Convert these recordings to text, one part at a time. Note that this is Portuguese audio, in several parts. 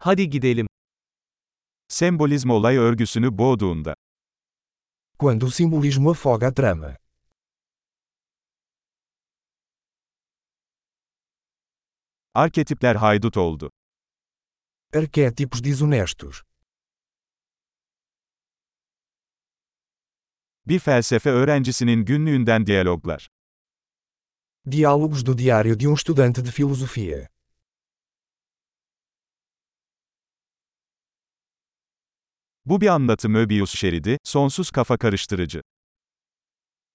Hadi gidelim. Sembolizm olay örgüsünü boğduğunda. Quando o simbolismo afoga a trama. Arketipler haydut oldu. Arquétipos desonestos. Bir felsefe öğrencisinin günlüğünden diyaloglar. Diálogos do diário de um estudante de filosofia. Bu bir anlatı Möbius şeridi, sonsuz kafa karıştırıcı.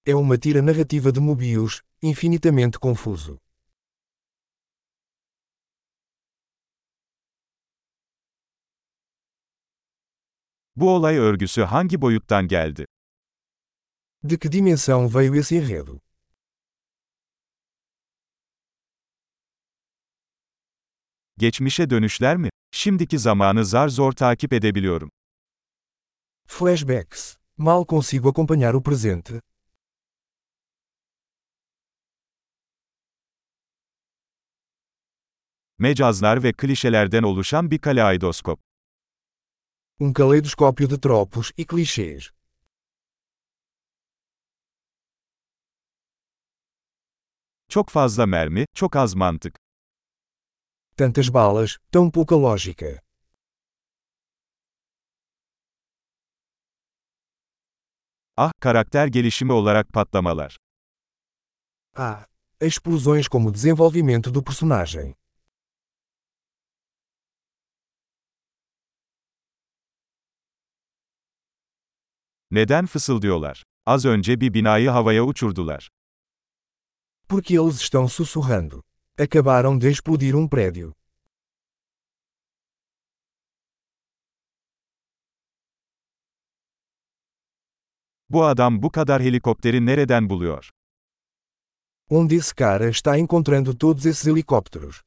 É uma tira narrativa de Mobius, infinitamente confuso. Bu olay örgüsü hangi boyuttan geldi? De que dimensão veio esse enredo? Geçmişe dönüşler mi? Şimdiki zamanı zar zor takip edebiliyorum. Flashbacks. Mal consigo acompanhar o presente. Mecazlar ve klişelerden oluşan bir kaleidoskop. Um caleidoscópio de tropos e clichês. Çok fazla mermi, çok az mantık. Tantas balas, tão pouca lógica. Ah, karakter gelişimi olarak patlamalar. Ah, explosões como desenvolvimento do personagem. Neden fısıldıyorlar? Az önce bir binayı havaya uçurdular. Porque eles estão sussurrando. Acabaram de explodir um prédio. Bu adam bu kadar helikopteri nereden buluyor? Onde esse cara está encontrando todos esses helicópteros?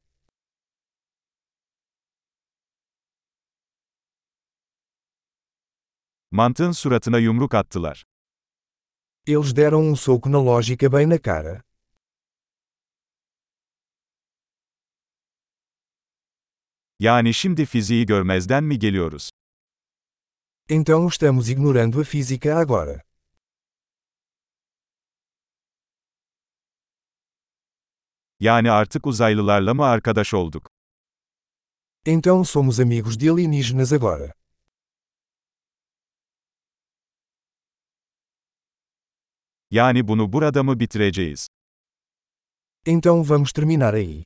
Mantığın suratına yumruk attılar. Eles deram um soco na lógica bem na cara. Yani şimdi fiziği görmezden mi geliyoruz? Então estamos ignorando a física agora. Yani artık uzaylılarla mı arkadaş olduk? Então somos amigos de alienígenas agora. Yani bunu burada mı bitireceğiz? Então vamos terminar aí.